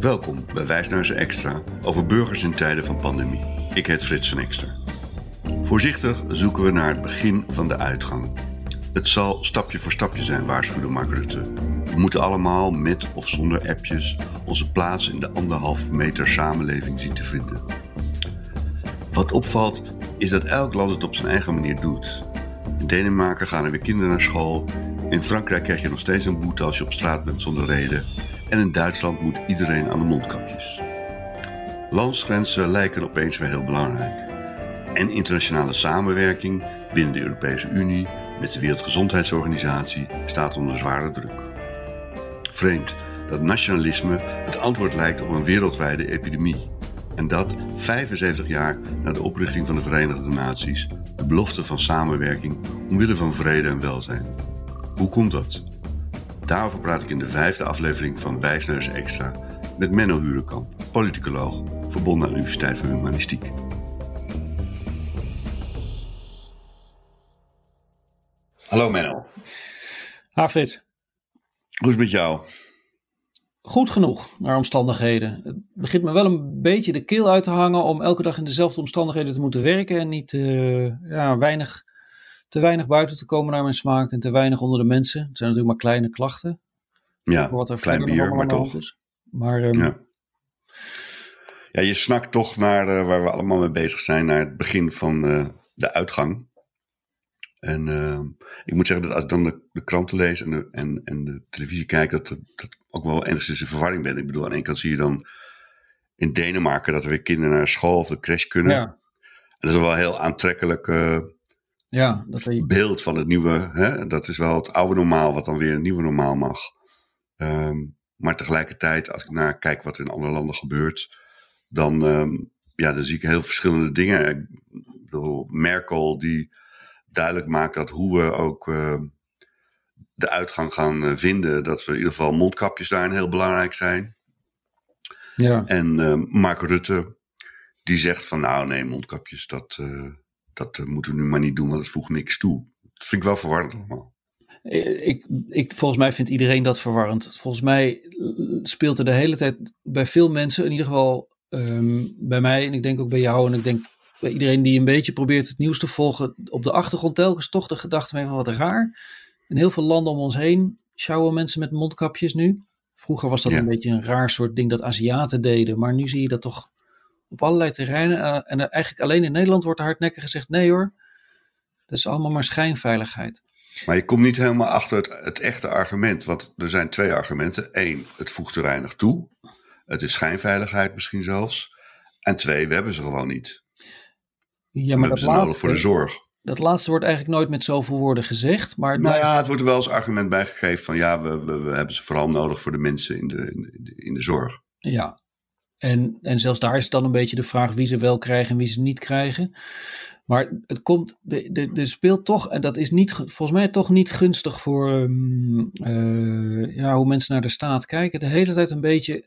Welkom bij Wijsneuzen Extra over burgers in tijden van pandemie. Ik heet Frits van Ekster. Voorzichtig zoeken we naar het begin van de uitgang. Het zal stapje voor stapje zijn, waarschuwde Mark Rutte. We moeten allemaal met of zonder appjes onze plaats in de anderhalf meter samenleving zien te vinden. Wat opvalt is dat elk land het op zijn eigen manier doet. In Denemarken gaan er weer kinderen naar school. In Frankrijk krijg je nog steeds een boete als je op straat bent zonder reden. En in Duitsland moet iedereen aan de mondkapjes. Landsgrenzen lijken opeens weer heel belangrijk. En internationale samenwerking binnen de Europese Unie met de Wereldgezondheidsorganisatie staat onder zware druk. Vreemd dat nationalisme het antwoord lijkt op een wereldwijde epidemie. En dat 75 jaar na de oprichting van de Verenigde Naties de belofte van samenwerking omwille van vrede en welzijn. Hoe komt dat? Daarover praat ik in de vijfde aflevering van Wijsneus Extra met Menno Hurenkamp, politicoloog, verbonden aan de Universiteit van Humanistiek. Hallo Menno. Ha Frits. Hoe is het met jou? Goed genoeg naar omstandigheden. Het begint me wel een beetje de keel uit te hangen om elke dag in dezelfde omstandigheden te moeten werken en niet uh, ja, weinig, te weinig buiten te komen naar mijn smaak en te weinig onder de mensen. Het zijn natuurlijk maar kleine klachten. Ja, wat er klein bier, maar toch. Is. Maar, um, ja. ja, je snakt toch naar uh, waar we allemaal mee bezig zijn, naar het begin van uh, de uitgang. En uh, ik moet zeggen dat als ik dan de, de kranten lees en de, en, en de televisie kijk, dat, dat, ook wel enigszins in verwarring ben. Ik bedoel, aan de ene kant zie je dan in Denemarken dat er weer kinderen naar school of de crash kunnen. Ja. En dat is wel heel aantrekkelijk uh, ja, dat je... beeld van het nieuwe. Hè? Dat is wel het oude normaal, wat dan weer een nieuwe normaal mag. Um, maar tegelijkertijd, als ik naar kijk wat er in andere landen gebeurt, dan, um, ja, dan zie ik heel verschillende dingen. Ik bedoel, Merkel die duidelijk maakt dat hoe we ook uh, de uitgang gaan uh, vinden, dat we in ieder geval mondkapjes daarin heel belangrijk zijn. Ja. En uh, Mark Rutte, die zegt van nou nee, mondkapjes, dat, dat moeten we nu maar niet doen, want het voegt niks toe. Dat vind ik wel verwarrend allemaal. Ik, ik, volgens mij vindt iedereen dat verwarrend. Volgens mij speelt er de hele tijd bij veel mensen, in ieder geval um, bij mij en ik denk ook bij jou en ik denk bij iedereen die een beetje probeert het nieuws te volgen, op de achtergrond telkens toch de gedachte mee van wat raar. In heel veel landen om ons heen sjouwen mensen met mondkapjes nu. Vroeger was dat een beetje een raar soort ding dat Aziaten deden, maar nu zie je dat toch op allerlei terreinen. Eh, en eigenlijk alleen in Nederland wordt er hardnekkig gezegd: nee hoor, dat is allemaal maar schijnveiligheid. Maar je komt niet helemaal achter het, het echte argument, want er zijn twee argumenten. Eén, het voegt te weinig toe. Het is schijnveiligheid misschien zelfs. En twee, we hebben ze gewoon niet. Ja, maar dat laatste, nodig voor de zorg. Dat laatste wordt eigenlijk nooit met zoveel woorden gezegd. Maar nou ja, het wordt er wel als argument bijgegeven van ja, we, we, we, hebben ze vooral nodig voor de mensen in de, in de, in de zorg. Ja, en, en zelfs daar is dan een beetje de vraag wie ze wel krijgen en wie ze niet krijgen. Maar het komt, er speelt toch, en dat is niet, volgens mij toch niet gunstig voor um, uh, ja, hoe mensen naar de staat kijken. De hele tijd een beetje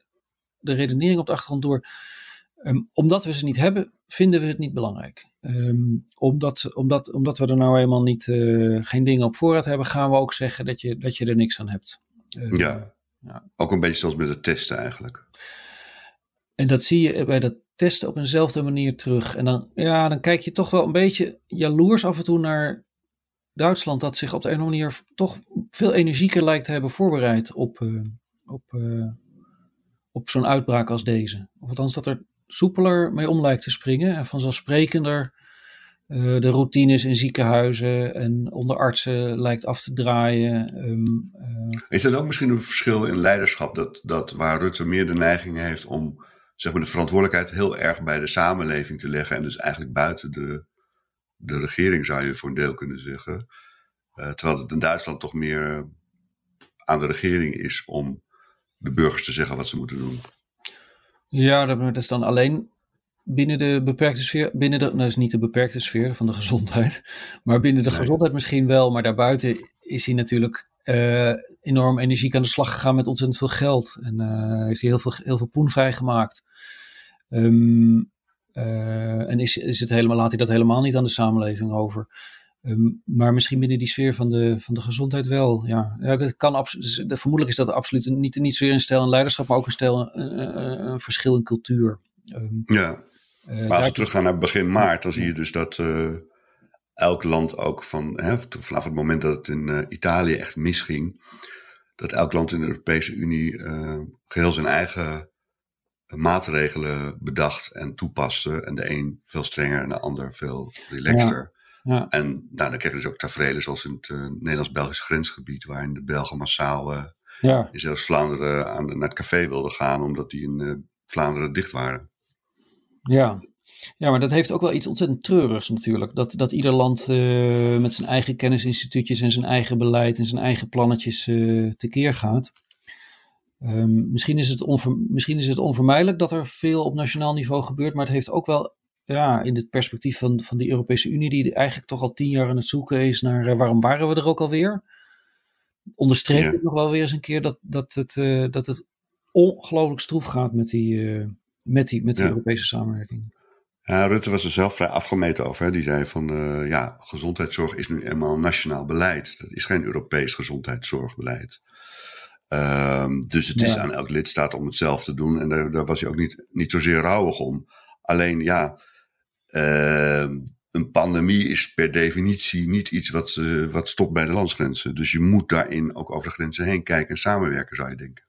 de redenering op de achtergrond door. Um, omdat we ze niet hebben, vinden we het niet belangrijk. Um, omdat, omdat, omdat we er nou eenmaal niet, uh, geen dingen op voorraad hebben, gaan we ook zeggen dat je, dat je er niks aan hebt. Uh, ja. ja, ook een beetje zoals met het testen eigenlijk. En dat zie je bij dat testen op eenzelfde manier terug. En dan, ja, dan kijk je toch wel een beetje jaloers af en toe naar Duitsland, dat zich op de een of andere manier toch veel energieker lijkt te hebben voorbereid op, uh, op, uh, op zo'n uitbraak als deze. Of althans dat er soepeler mee om lijkt te springen en vanzelfsprekender uh, de routines in ziekenhuizen en onder artsen lijkt af te draaien. Um, Is dat ook misschien een verschil in leiderschap, dat, dat waar Rutte meer de neiging heeft om zeg maar, de verantwoordelijkheid heel erg bij de samenleving te leggen en dus eigenlijk buiten de, de regering zou je voor een deel kunnen zeggen. Uh, terwijl het in Duitsland toch meer aan de regering is om de burgers te zeggen wat ze moeten doen. Ja, dat is dan alleen binnen de beperkte sfeer, binnen de, nou is niet de beperkte sfeer van de gezondheid, maar binnen de nee. gezondheid misschien wel, maar daarbuiten is hij natuurlijk uh, enorm energiek aan de slag gegaan met ontzettend veel geld en uh, heeft hij heel veel, heel veel poen vrijgemaakt. Um, uh, en is, is het helemaal, laat hij dat helemaal niet aan de samenleving over. Ehm, maar misschien binnen die sfeer van de, van de gezondheid wel. Ja, ja dat kan vermoedelijk is dat absoluut niet, niet zozeer een stijl en leiderschap, maar ook een stijl, een, een verschil in cultuur. Um, ja, maar als we teruggaan naar begin maart, dan zie je dus dat elk land ook van, hè, vanaf het moment dat het in uh, Italië echt misging, dat elk land in de Europese Unie geheel zijn eigen maatregelen bedacht en toepaste. En de een veel strenger en de ander veel relaxter. Ja. En nou, dan krijg je dus ook tafereelen zoals in het uh, Nederlands-Belgisch grensgebied, waarin de Belgen massaal ja. in Vlaanderen aan, naar het café wilden gaan, omdat die in Vlaanderen dicht waren. Ja. Ja, maar dat heeft ook wel iets ontzettend treurigs natuurlijk. Dat, dat ieder land met zijn eigen kennisinstituutjes en zijn eigen beleid en zijn eigen plannetjes tekeer gaat. Um, misschien, is het onver, misschien is het onvermijdelijk dat er veel op nationaal niveau gebeurt, maar het heeft ook wel ja, in het perspectief van, van die Europese Unie, die eigenlijk toch al tien jaar aan het zoeken is naar uh, waarom waren we er ook alweer. Onderstreep ik nog wel weer eens een keer dat, dat, het, dat het ongelooflijk stroef gaat met die, met die, met die Europese samenwerking. Ja, Rutte was er zelf vrij afgemeten over. Hè. Die zei van, ja, gezondheidszorg is nu eenmaal nationaal beleid. Dat is geen Europees gezondheidszorgbeleid. Um, dus het is aan elk lidstaat om het zelf te doen. En daar, daar was hij ook niet, niet zozeer rouwig om. Alleen ja, uh, een pandemie is per definitie niet iets wat, uh, wat stopt bij de landsgrenzen. Dus je moet daarin ook over de grenzen heen kijken en samenwerken, zou je denken.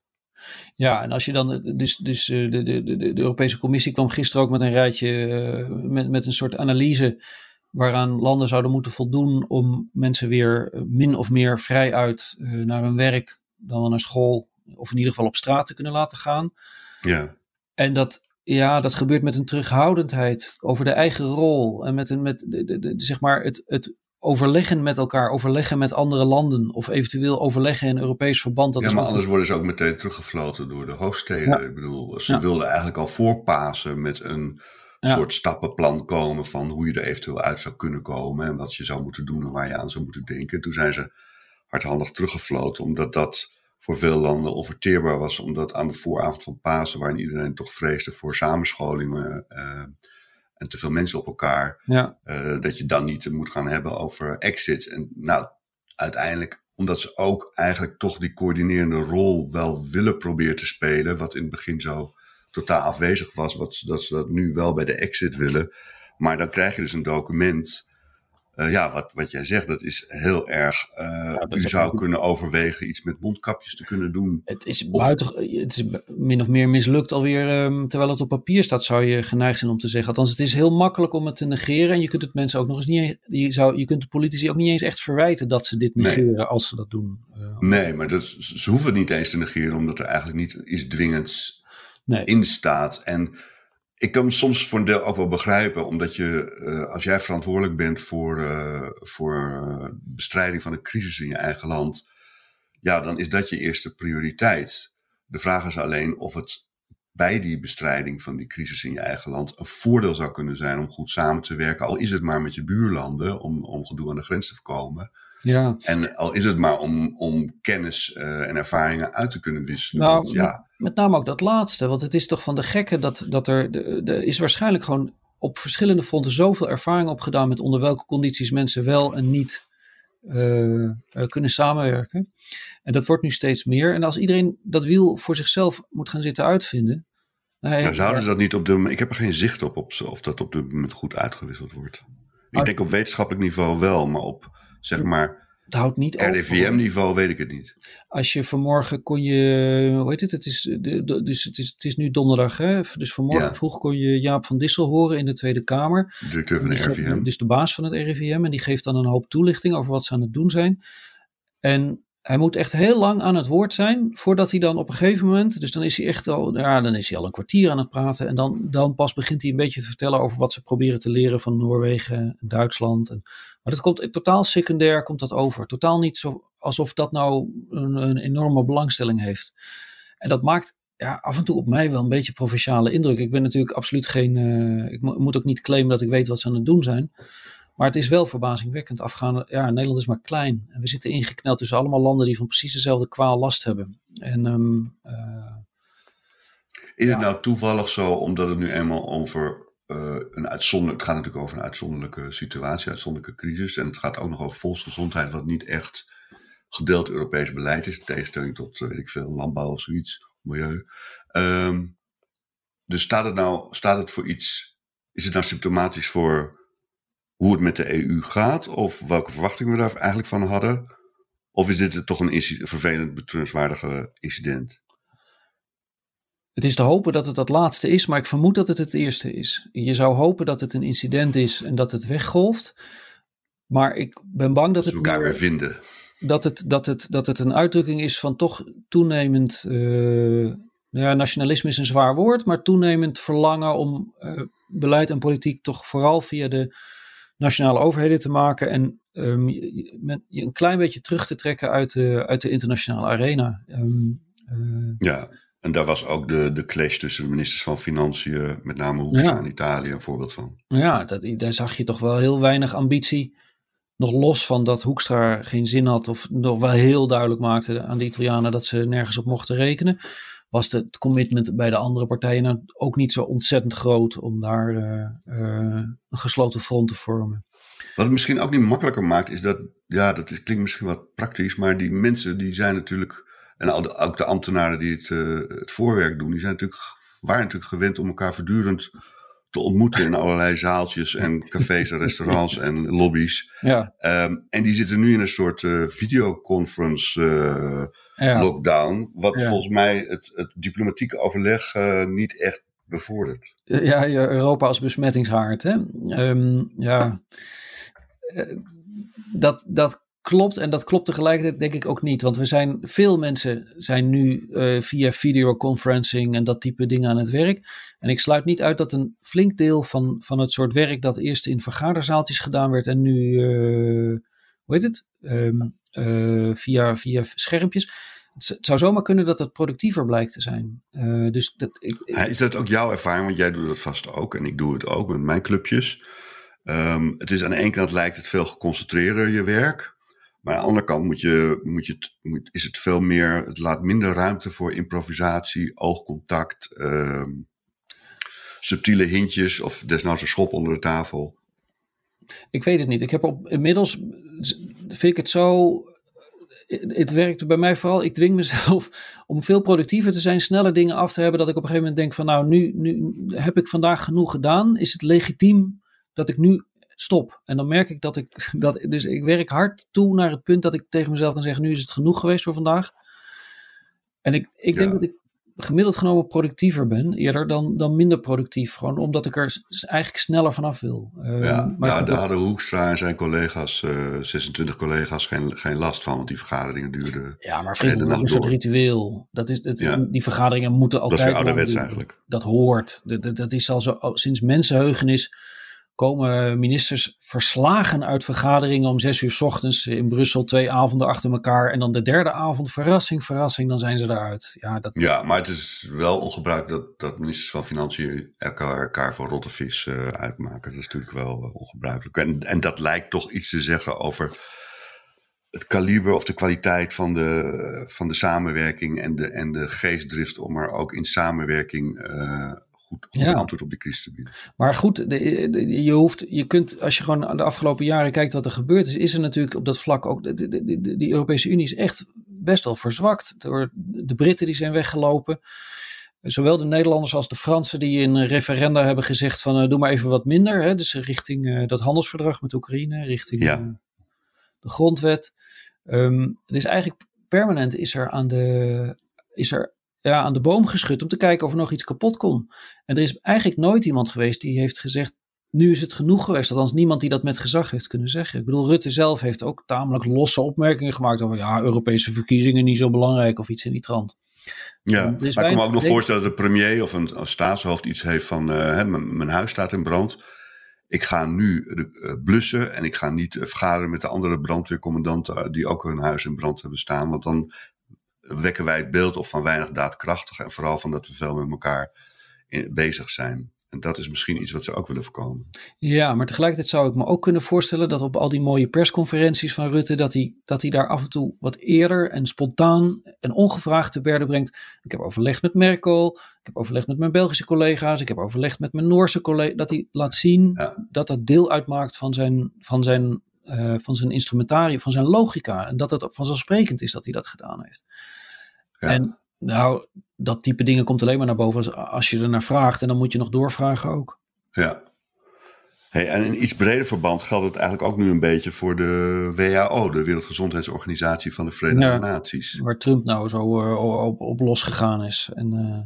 Ja, en als je dan, dus, dus de, de, de, de Europese Commissie kwam gisteren ook met een rijtje, met, met een soort analyse waaraan landen zouden moeten voldoen om mensen weer min of meer vrij uit naar hun werk, dan wel naar school, of in ieder geval op straat te kunnen laten gaan. Ja. En dat ja, dat gebeurt met een terughoudendheid over de eigen rol. En met, een, met de, de, de, zeg maar het, het overleggen met elkaar, overleggen met andere landen. Of eventueel overleggen in Europees verband. Dat ja, maar anders worden ze ook meteen teruggefloten door de hoofdsteden. Ik bedoel, ze wilden eigenlijk al voorpassen met een soort stappenplan komen van hoe je er eventueel uit zou kunnen komen. En wat je zou moeten doen en waar je aan zou moeten denken. Toen zijn ze hardhandig teruggefloten, omdat dat voor veel landen onverteerbaar was, omdat aan de vooravond van Pasen, waarin iedereen toch vreesde voor samenscholingen uh, en te veel mensen op elkaar, ja. uh, dat je dan niet moet gaan hebben over exits. En nou, uiteindelijk, omdat ze ook eigenlijk toch die coördinerende rol wel willen proberen te spelen, wat in het begin zo totaal afwezig was, wat, dat ze dat nu wel bij de exit willen. Maar dan krijg je dus een document uh, ja, wat, wat jij zegt, dat is heel erg. Uh, ja, u zou kunnen overwegen iets met mondkapjes te kunnen doen. Het is, buiten, het is min of meer mislukt alweer. Um, terwijl het op papier staat, zou je geneigd zijn om te zeggen. Althans, het is heel makkelijk om het te negeren. En je kunt het mensen ook nog eens niet. Je, zou, je kunt de politici ook niet eens echt verwijten dat ze dit negeren nee. als ze dat doen. Uh, nee, maar dat, ze hoeven het niet eens te negeren, omdat er eigenlijk niet iets dwingends nee. in staat. En ik kan soms voor een deel ook wel begrijpen, omdat je, uh, als jij verantwoordelijk bent voor, uh, voor uh, bestrijding van een crisis in je eigen land, ja, dan is dat je eerste prioriteit. De vraag is alleen of het bij die bestrijding van die crisis in je eigen land een voordeel zou kunnen zijn om goed samen te werken, al is het maar met je buurlanden, om, om gedoe aan de grens te voorkomen. Ja. En al is het maar om, om kennis uh, en ervaringen uit te kunnen wisselen. Nou, want, ja. met name ook dat laatste. Want het is toch van de gekke dat, dat er, er is waarschijnlijk gewoon op verschillende fronten zoveel ervaring opgedaan met onder welke condities mensen wel en niet uh, kunnen samenwerken. En dat wordt nu steeds meer. En als iedereen dat wiel voor zichzelf moet gaan zitten uitvinden. Nou, ja, zouden ze dat niet op de. Ik heb er geen zicht op, op of dat op de moment goed uitgewisseld wordt. Ik denk op wetenschappelijk niveau wel, maar op zeg maar. Het houdt niet RIVM-niveau weet ik het niet. Als je vanmorgen kon je, hoe heet het? Het is, de, dus het is, het is nu donderdag, hè? Dus vanmorgen ja. vroeg kon je Jaap van Dissel horen in de Tweede Kamer. Directeur van de RIVM. Dus de baas van het RIVM. En die geeft dan een hoop toelichting over wat ze aan het doen zijn. En hij moet echt heel lang aan het woord zijn voordat hij dan op een gegeven moment, dus dan is hij echt al, ja, dan is hij al een kwartier aan het praten en dan, dan pas begint hij een beetje te vertellen over wat ze proberen te leren van Noorwegen en Duitsland. En, maar dat komt totaal secundair, komt dat over. Totaal niet zo, alsof dat nou een, een enorme belangstelling heeft. En dat maakt ja, af en toe op mij wel een beetje provinciale indruk. Ik ben natuurlijk absoluut geen, uh, ik moet ook niet claimen dat ik weet wat ze aan het doen zijn. Maar het is wel verbazingwekkend. Afgaan, ja, Nederland is maar klein. En we zitten ingekneld tussen allemaal landen die van precies dezelfde kwaal last hebben. En, um, uh, is het nou toevallig zo, omdat het nu eenmaal over uh, een uitzonderlijk, het gaat natuurlijk over een uitzonderlijke situatie, uitzonderlijke crisis. En het gaat ook nog over volksgezondheid, wat niet echt gedeeld Europees beleid is. In tegenstelling tot, weet ik veel, landbouw of zoiets, milieu. Um, dus staat het nou, staat het voor iets, is het nou symptomatisch voor hoe het met de EU gaat? Of welke verwachtingen we daar eigenlijk van hadden? Of is dit toch een vervelend, betreurenswaardige incident? Het is te hopen dat het dat laatste is, maar ik vermoed dat het het eerste is. Je zou hopen dat het een incident is en dat het weggolft. Maar ik ben bang dat, dat het. elkaar weer vinden. Dat het, dat, het, dat het een uitdrukking is van toch toenemend. Uh, ja, nationalisme is een zwaar woord, maar toenemend verlangen om uh, beleid en politiek toch vooral via de nationale overheden te maken. En um, je, je, een klein beetje terug te trekken uit de, uit de internationale arena. Um, uh, ja. En daar was ook de, de clash tussen de ministers van Financiën, met name Hoekstra ja. Italië, een voorbeeld van. Ja, dat, daar zag je toch wel heel weinig ambitie. Nog los van dat Hoekstra geen zin had, of nog wel heel duidelijk maakte aan de Italianen dat ze nergens op mochten rekenen, was het commitment bij de andere partijen nou ook niet zo ontzettend groot om daar uh, uh, een gesloten front te vormen. Wat het misschien ook niet makkelijker maakt, is dat, ja, dat klinkt misschien wat praktisch, maar die mensen die zijn natuurlijk en ook de ambtenaren die het, uh, het voorwerk doen, die zijn natuurlijk, waren natuurlijk gewend om elkaar voortdurend te ontmoeten in allerlei zaaltjes en cafés en restaurants en lobby's. Ja. Um, en die zitten nu in een soort uh, videoconference uh, ja. lockdown, wat volgens mij het, het diplomatieke overleg niet echt bevordert. Ja, Europa als besmettingshaard. Hè? Um, ja. Dat, dat klopt. En dat klopt tegelijkertijd denk ik ook niet. Want we zijn, veel mensen zijn nu uh, via videoconferencing en dat type dingen aan het werk. En ik sluit niet uit dat een flink deel van, van het soort werk dat eerst in vergaderzaaltjes gedaan werd en nu, uh, hoe heet het? Um, uh, via, via schermpjes. Het zou zomaar kunnen dat het productiever blijkt te zijn. dus dat, ik, is dat ook jouw ervaring? Want jij doet dat vast ook en ik doe het ook met mijn clubjes. Um, het is aan de ene kant lijkt het veel geconcentreerder je werk. Maar aan de andere kant moet je, moet je, moet, is het veel meer, het laat minder ruimte voor improvisatie, oogcontact, uh, subtiele hintjes of desnoods een schop onder de tafel. Ik weet het niet. Ik heb op, inmiddels, vind ik het zo, het werkt bij mij vooral, ik dwing mezelf om veel productiever te zijn, sneller dingen af te hebben, dat ik op een gegeven moment denk van nou, nu, nu heb ik vandaag genoeg gedaan. Is het legitiem dat ik nu stop. En dan merk ik dat ik, dat, dus ik werk hard toe naar het punt dat ik tegen mezelf kan zeggen, nu is het genoeg geweest voor vandaag. En ik, ik denk dat ik gemiddeld genomen productiever ben, eerder dan, dan minder productief. Gewoon omdat ik er eigenlijk sneller vanaf wil. Uh, ja, maar ja daar hadden Hoekstra en zijn collega's, uh, eh, 26 collega's, geen, geen last van, want die vergaderingen duurden. Ja, maar vrienden, dat is een ritueel. Dat is, het, ja. Die vergaderingen moeten altijd. Dat is ouderwets eigenlijk. Dat hoort. Dat, dat, dat is al zo, sinds mensenheugenis komen ministers verslagen uit vergaderingen om zes uur s ochtends in Brussel twee avonden achter elkaar. En dan de derde avond, verrassing, verrassing, dan zijn ze eruit. Ja, dat... ja maar het is wel ongebruikelijk dat, dat ministers van Financiën elkaar, elkaar voor rotte vis uh, uitmaken. Dat is natuurlijk wel uh, ongebruikelijk. En, en dat lijkt toch iets te zeggen over het kaliber of de kwaliteit van de, van de samenwerking en de, en de geestdrift om er ook in samenwerking uh, goed ja. antwoord op die crisis te bieden. Maar goed, de, je hoeft, je kunt, als je gewoon de afgelopen jaren kijkt wat er gebeurd is, is er natuurlijk op dat vlak ook, de, de, de, de Europese Unie is echt best wel verzwakt door de Britten die zijn weggelopen. Zowel de Nederlanders als de Fransen die in een referenda hebben gezegd van uh, doe maar even wat minder. Hè, dus richting uh, dat handelsverdrag met Oekraïne, richting ja. uh, de grondwet. Um, dus eigenlijk permanent is er aan de, is er ja, aan de boom geschud om te kijken of er nog iets kapot kon. En er is eigenlijk nooit iemand geweest die heeft gezegd, nu is het genoeg geweest. Althans, niemand die dat met gezag heeft kunnen zeggen. Ik bedoel, Rutte zelf heeft ook tamelijk losse opmerkingen gemaakt over, ja, Europese verkiezingen niet zo belangrijk of iets in die trant. Ja, maar ik kan me ook nog voorstellen dat de premier of een, staatshoofd iets heeft van, uh, hè, mijn huis staat in brand. Ik ga nu uh, blussen en ik ga niet vergaderen met de andere brandweercommandanten die ook hun huis in brand hebben staan. Want dan wekken wij het beeld of van weinig daadkrachtig en vooral van dat we veel met elkaar in, bezig zijn. En dat is misschien iets wat ze ook willen voorkomen. Ja, maar tegelijkertijd zou ik me ook kunnen voorstellen dat op al die mooie persconferenties van Rutte, dat hij, dat hij daar af en toe wat eerder en spontaan en ongevraagd te berden brengt. Ik heb overlegd met Merkel, ik heb overlegd met mijn Belgische collega's, ik heb overlegd met mijn Noorse collega's. Dat hij laat zien dat dat deel uitmaakt van zijn, van zijn, uh, van zijn instrumentarium, van zijn logica. En dat het vanzelfsprekend is dat hij dat gedaan heeft. Ja. En nou, dat type dingen komt alleen maar naar boven als, je er naar vraagt. En dan moet je nog doorvragen ook. Ja. Hey, en in iets breder verband geldt het eigenlijk ook nu een beetje voor de WHO, de Wereldgezondheidsorganisatie van de Verenigde ja, Naties. Waar Trump nou zo uh, op, op losgegaan is. En, uh,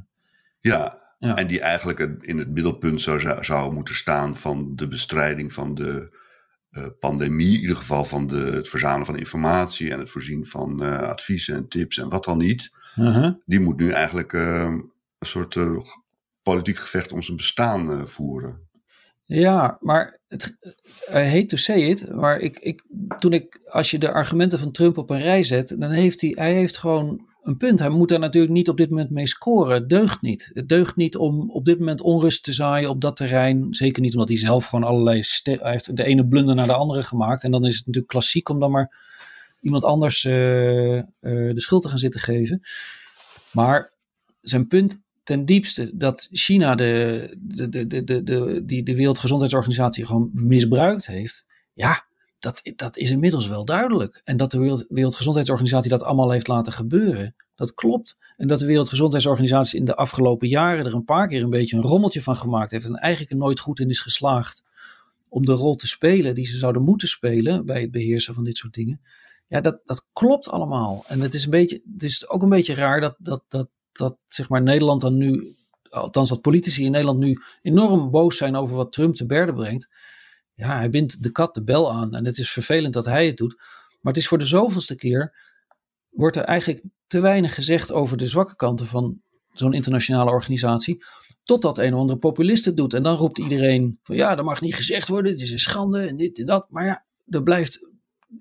ja, ja, en die eigenlijk in het middelpunt zou, zou moeten staan van de bestrijding van de uh, pandemie. In ieder geval van de, het verzamelen van informatie en het voorzien van adviezen en tips en wat dan niet. -huh. Die moet nu eigenlijk uh, een soort uh, politiek gevecht om zijn bestaan uh, voeren. Ja, maar het, I hate to say it, maar ik, ik, toen ik, als je de argumenten van Trump op een rij zet, dan heeft hij, hij heeft gewoon een punt. Hij moet daar natuurlijk niet op dit moment mee scoren. Het deugt niet. Het deugt niet om op dit moment onrust te zaaien op dat terrein. Zeker niet omdat hij zelf gewoon allerlei. Hij heeft de ene blunder naar de andere gemaakt. En dan is het natuurlijk klassiek om dan maar iemand anders uh, uh, de schuld te gaan zitten geven. Maar zijn punt ten diepste dat China de, de, de, de, de, de, die de Wereldgezondheidsorganisatie gewoon misbruikt heeft. Ja, dat, dat is inmiddels wel duidelijk. En dat de Wereld, Wereldgezondheidsorganisatie dat allemaal heeft laten gebeuren, dat klopt. En dat de Wereldgezondheidsorganisatie in de afgelopen jaren er een paar keer een beetje een rommeltje van gemaakt heeft. En eigenlijk er nooit goed in is geslaagd om de rol te spelen die ze zouden moeten spelen bij het beheersen van dit soort dingen. Ja, dat, dat klopt allemaal. En het is, een beetje, het is ook een beetje raar dat, dat, dat, dat zeg maar Nederland dan nu, althans dat politici in Nederland nu enorm boos zijn over wat Trump te berde brengt. Ja, hij bindt de kat de bel aan en het is vervelend dat hij het doet. Maar het is voor de zoveelste keer, wordt er eigenlijk te weinig gezegd over de zwakke kanten van zo'n internationale organisatie. Totdat een of andere populist het doet. En dan roept iedereen van ja, dat mag niet gezegd worden, het is een schande en dit en dat. Maar ja, er blijft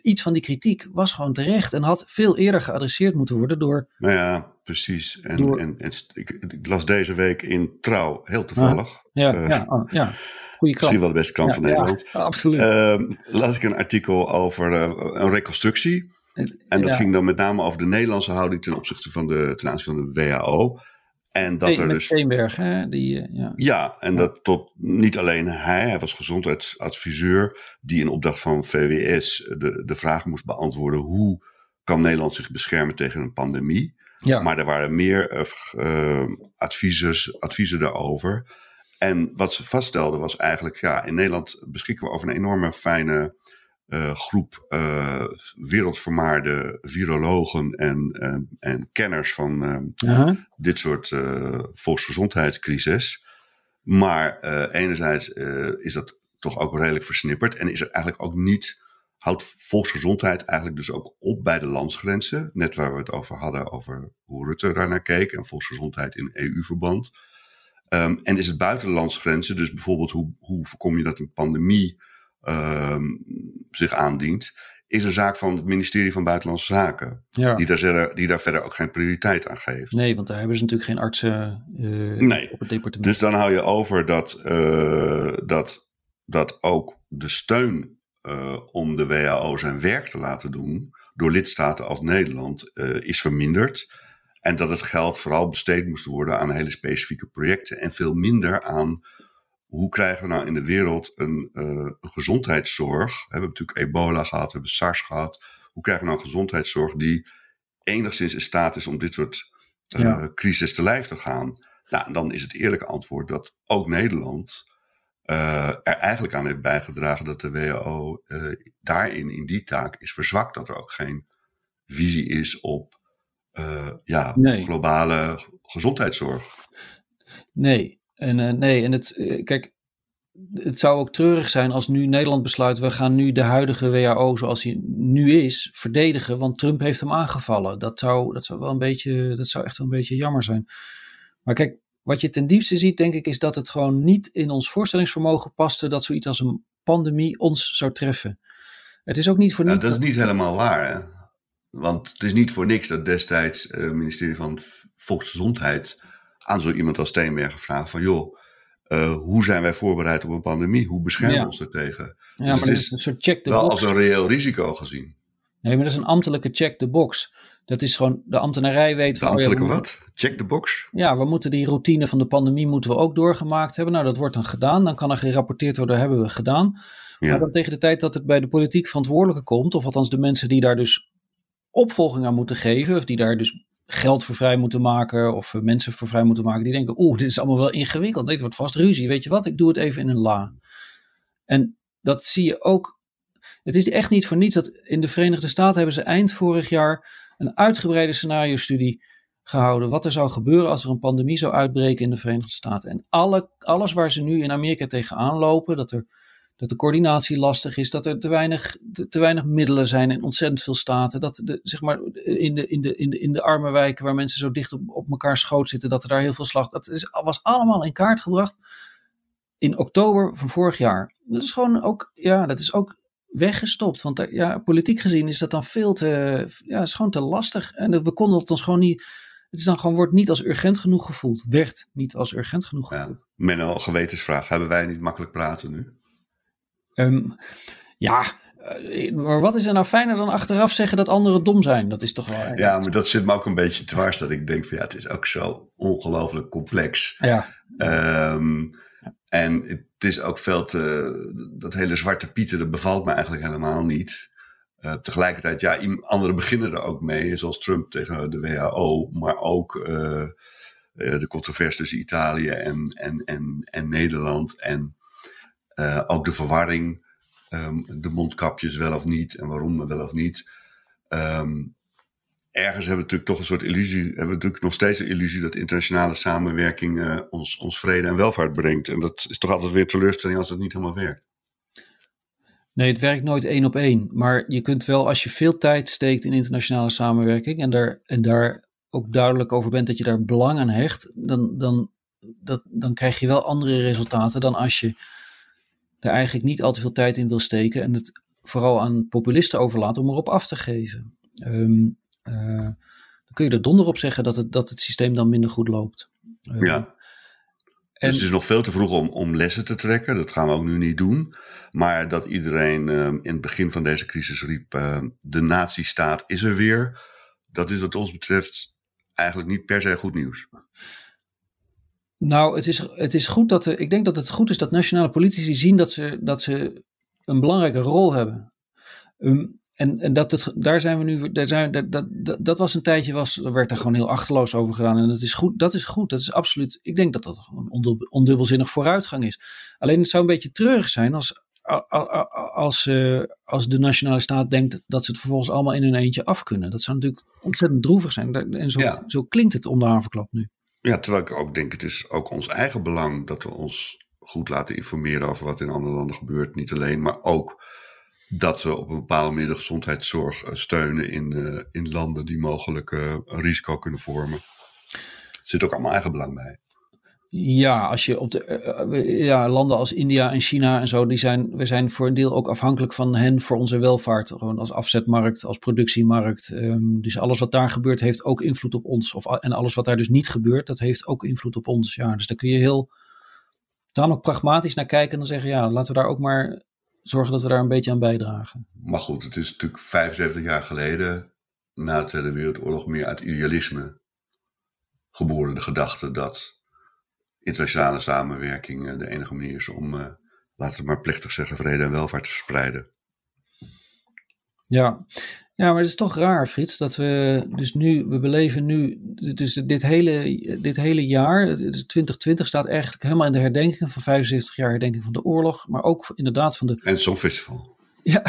iets van die kritiek was gewoon terecht en had veel eerder geadresseerd moeten worden door. Nou ja, precies. En, door, en, en ik, ik, las deze week in Trouw, heel toevallig. ja, uh, ja, oh, ja. Goeie krant. Misschien wel de beste krant ja, van Nederland. Ja, absoluut. Uh, las ik een artikel over uh, een reconstructie. Het, en dat ging dan met name over de Nederlandse houding ten opzichte van de, ten aanzien van de WHO. En dat er dus. Steenberg, hè? Die, eh, ja. ja, en dat tot niet alleen hij, hij was gezondheidsadviseur, die in opdracht van VWS de, de vraag moest beantwoorden: hoe kan Nederland zich beschermen tegen een pandemie? Ja. Maar er waren meer uh, adviezen daarover. En wat ze vaststelden was eigenlijk: ja, in Nederland beschikken we over een enorme fijne uh, groep uh, wereldvermaarde virologen en, en, en kenners van -huh. dit soort volksgezondheidscrisis. Maar enerzijds is dat toch ook redelijk versnipperd en is er eigenlijk ook niet, houdt volksgezondheid eigenlijk dus ook op bij de landsgrenzen. Net waar we het over hadden, over hoe Rutte daarnaar keek en volksgezondheid in EU-verband. Um, en is het buiten de landsgrenzen, dus bijvoorbeeld hoe, hoe voorkom je dat een pandemie zich aandient, is een zaak van het ministerie van Buitenlandse Zaken. Ja. Die, daar, die daar verder ook geen prioriteit aan geeft. Nee, want daar hebben ze natuurlijk geen artsen uh, nee. op het departement. Dus dan hou je over dat, uh, dat, dat ook de steun uh, om de WHO zijn werk te laten doen door lidstaten als Nederland is verminderd. En dat het geld vooral besteed moest worden aan hele specifieke projecten en veel minder aan hoe krijgen we nou in de wereld een, uh, een gezondheidszorg? We hebben natuurlijk ebola gehad, we hebben SARS gehad. Hoe krijgen we nou een gezondheidszorg die enigszins in staat is om dit soort uh, ja. crisis te lijf te gaan? Nou, dan is het eerlijke antwoord dat ook Nederland uh, er eigenlijk aan heeft bijgedragen dat de WHO daarin, in die taak, is verzwakt. Dat er ook geen visie is op ja, nee. globale gezondheidszorg. Nee, en uh, nee, en het, uh, kijk, het zou ook treurig zijn als nu Nederland besluit, we gaan nu de huidige WHO zoals hij nu is, verdedigen, want Trump heeft hem aangevallen. Dat zou, dat zou wel een beetje, dat zou echt wel een beetje jammer zijn. Maar kijk, wat je ten diepste ziet, denk ik, is dat het gewoon niet in ons voorstellingsvermogen paste dat zoiets als een pandemie ons zou treffen. Het is ook niet voor niets. Nou, dat is niet helemaal waar, hè? Want het is niet voor niks dat destijds het uh, ministerie van Volksgezondheid aan zo iemand als Steenberg gevraagd van joh, hoe zijn wij voorbereid op een pandemie? Hoe beschermen we ons ertegen? Ja, dus maar het is een soort check the wel box. als een reëel risico gezien. Nee, maar dat is een ambtelijke check the box. Dat is gewoon, de ambtenarij weet... De van, oh ja, ambtelijke wat? Check the box? Ja, we moeten die routine van de pandemie moeten we ook doorgemaakt hebben. Nou, dat wordt dan gedaan. Dan kan er gerapporteerd worden, hebben we gedaan. Ja. Maar dan tegen de tijd dat het bij de politiek verantwoordelijke komt, of althans de mensen die daar dus opvolging aan moeten geven, of die daar dus geld voor vrij moeten maken, of eh, mensen voor vrij moeten maken, die denken, oeh, dit is allemaal wel ingewikkeld, dit wordt vast ruzie, weet je wat, ik doe het even in een la. En dat zie je ook, het is echt niet voor niets dat in de Verenigde Staten hebben ze eind vorig jaar een uitgebreide scenario-studie gehouden. Wat er zou gebeuren als er een pandemie zou uitbreken in de Verenigde Staten. En alle, alles waar ze nu in Amerika tegenaan lopen, dat, er, dat de coördinatie lastig is, dat er te weinig, te, te weinig middelen zijn in ontzettend veel staten. Dat de, zeg maar, in, de, in, de, in, de, in de arme wijken waar mensen zo dicht op, op elkaar schoot zitten, dat er daar heel veel slag. Dat is, was allemaal in kaart gebracht in oktober van vorig jaar. Dat is gewoon ook, ja, dat is ook weggestopt. Want er- ja, politiek gezien is dat dan veel te, ja, is gewoon te lastig. En we konden het ons gewoon niet, het is dan gewoon, wordt niet als urgent genoeg gevoeld. Werd niet als urgent genoeg Ja. gevoeld. Menno, gewetensvraag. Hebben wij niet makkelijk praten nu? Ehm, ja, eh, maar wat is er nou fijner dan achteraf zeggen dat anderen dom zijn? Dat is toch wel... Ja, maar dat zit me ook een beetje dwars. Dat ik denk van ja, het is ook zo ongelooflijk complex. Ja, Ehm, en het is ook veel te. Dat hele zwarte pieten, dat bevalt me eigenlijk helemaal niet. Eh, tegelijkertijd, ja, anderen beginnen er ook mee, zoals Trump tegen de WHO, maar ook eh, de controverse tussen Italië en, en, en, en Nederland. En eh, ook de verwarring, ehm, de mondkapjes wel of niet en waarom wel of niet. Ehm, ergens hebben we natuurlijk toch een soort illusie, hebben we natuurlijk nog steeds een illusie dat internationale samenwerking eh, ons, ons vrede en welvaart brengt. En dat is toch altijd weer teleurstelling als het niet helemaal werkt. Nee, het werkt nooit één op één. Maar je kunt wel, als je veel tijd steekt in internationale samenwerking en daar, en daar ook duidelijk over bent dat je daar belang aan hecht, dan, dan, dat, dan krijg je wel andere resultaten dan als je er eigenlijk niet al te veel tijd in wil steken en het vooral aan populisten overlaat om erop af te geven. Ehm, eh, dan kun je er donder op zeggen dat het, dat het systeem dan minder goed loopt. Eh, Ja. en, Dus het is nog veel te vroeg om, om lessen te trekken. Dat gaan we ook nu niet doen. Maar dat iedereen eh, in het begin van deze crisis riep: eh, de nazistaat is er weer. Dat is wat ons betreft eigenlijk niet per se goed nieuws. Nou, het is, het is goed dat. Er, ik denk dat het goed is dat nationale politici zien dat ze, dat ze een belangrijke rol hebben. Ehm, en en dat het, daar zijn we nu. Daar zijn, dat, dat, dat, was een tijdje, was, er werd er gewoon heel achterloos over gedaan. En dat is goed. Dat is goed. Dat is absoluut. Ik denk dat dat gewoon ondubbel, ondubbelzinnig vooruitgang is. Alleen het zou een beetje treurig zijn als. Als, eh, als de nationale staat denkt dat ze het vervolgens allemaal in hun eentje af kunnen. Dat zou natuurlijk ontzettend droevig zijn. En zo, Ja. zo klinkt het om de nu. Ja, terwijl ik ook denk: het is ook ons eigen belang dat we ons goed laten informeren over wat in andere landen gebeurt. Niet alleen, maar ook dat we op een bepaalde manier de gezondheidszorg eh, steunen in, eh, in landen die mogelijk eh, een risico kunnen vormen. Er zit ook allemaal eigen belang bij. Ja, als je op de eh, eh, ja, landen als India en China en zo, die zijn, we zijn voor een deel ook afhankelijk van hen voor onze welvaart. Gewoon als afzetmarkt, als productiemarkt. Ehm, dus alles wat daar gebeurt heeft ook invloed op ons. Of, en alles wat daar dus niet gebeurt, dat heeft ook invloed op ons. Ja, dus daar kun je heel tamelijk pragmatisch naar kijken en dan zeggen, ja, laten we daar ook maar zorgen dat we daar een beetje aan bijdragen. Maar goed, het is natuurlijk 75 jaar geleden, na de Tweede Wereldoorlog, meer uit idealisme geboren. De gedachte dat internationale samenwerking eh, de enige manier is om, eh, laten we maar plechtig zeggen, vrede en welvaart te verspreiden. Ja. ja, maar het is toch raar, Frits, dat we dus nu, we beleven nu, dus dit hele, dit hele jaar, het is 2020 staat eigenlijk helemaal in de herdenking van 75 jaar herdenking van de oorlog, maar ook inderdaad van de, En het Songfestival. ja,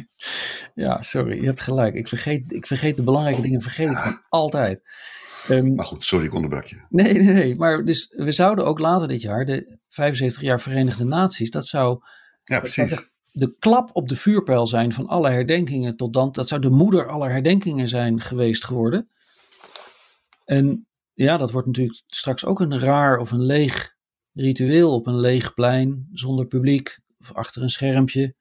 ja, sorry, je hebt gelijk. Ik vergeet, ik vergeet de belangrijke dingen, vergeet ik gewoon altijd. Ehm, Maar goed, sorry, ik onderbrak je. Nee, nee, nee. Maar dus we zouden ook later dit jaar de 75 jaar Verenigde Naties, dat zou Ja, precies. de klap op de vuurpijl zijn van alle herdenkingen tot dan. Dat zou de moeder aller herdenkingen zijn geweest geworden. En ja, dat wordt natuurlijk straks ook een raar of een leeg ritueel op een leeg plein zonder publiek of achter een schermpje.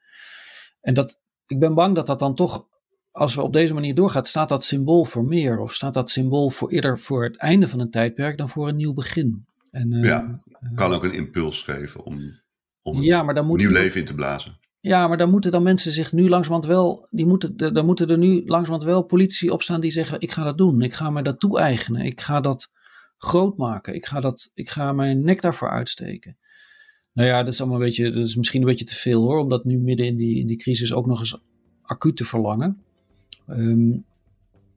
En dat, ik ben bang dat dat dan toch, als we op deze manier doorgaan, staat dat symbool voor meer. Of staat dat symbool voor eerder voor het einde van een tijdperk dan voor een nieuw begin. En, uh, ja, kan ook een impuls geven om, om ja, maar dan moet nieuw leven in te blazen. Ja, maar dan moeten dan mensen zich nu langzamerhand wel, die moeten, dan moeten er nu langzamerhand wel politici opstaan die zeggen: ik ga dat doen, ik ga me dat toe-eigenen, ik ga dat groot maken, ik ga, dat, ik ga mijn nek daarvoor uitsteken. Nou ja, dat is allemaal een beetje, dat is misschien een beetje te veel hoor, om dat nu midden in die, in die crisis ook nog eens acuut te verlangen. Um,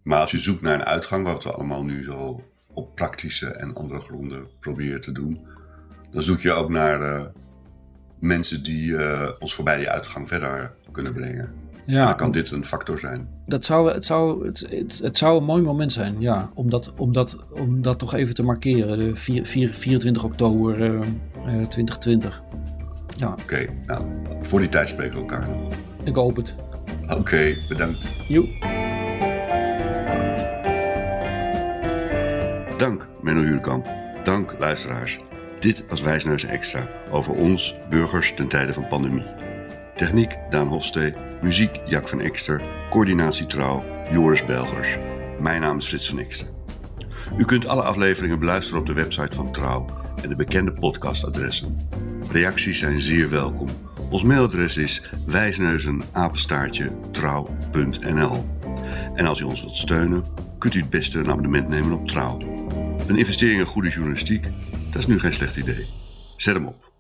maar als je zoekt naar een uitgang, wat we allemaal nu zo op praktische en andere gronden proberen te doen, dan zoek je ook naar uh, mensen die uh, ons voorbij die uitgang verder kunnen brengen. Ja. dan kan dit een factor zijn. Dat zou, het, zou, het, het, het, zou een mooi moment zijn, ja, om dat, om dat, om dat toch even te markeren. De 4, 4, 24 oktober uh, 2020. Ja. Oké, okay, nou, voor die tijd spreken we elkaar nog. Ik hoop het. Oké, okay, bedankt. Joep. Dank, Menno Huurkamp. Dank, luisteraars. Dit was Wijsneus Extra over ons, burgers, ten tijde van pandemie. Techniek, Daan Hofstee. Muziek, Jack van Ekster. Coördinatie Trouw, Joris Belgers. Mijn naam is Frits van Ekster. U kunt alle afleveringen beluisteren op de website van Trouw en de bekende podcastadressen. Reacties zijn zeer welkom. Ons mailadres is wijsneuzenapenstaartje trouw.nl. En als u ons wilt steunen, kunt u het beste een abonnement nemen op Trouw. Een investering in goede journalistiek, dat is nu geen slecht idee. Zet hem op.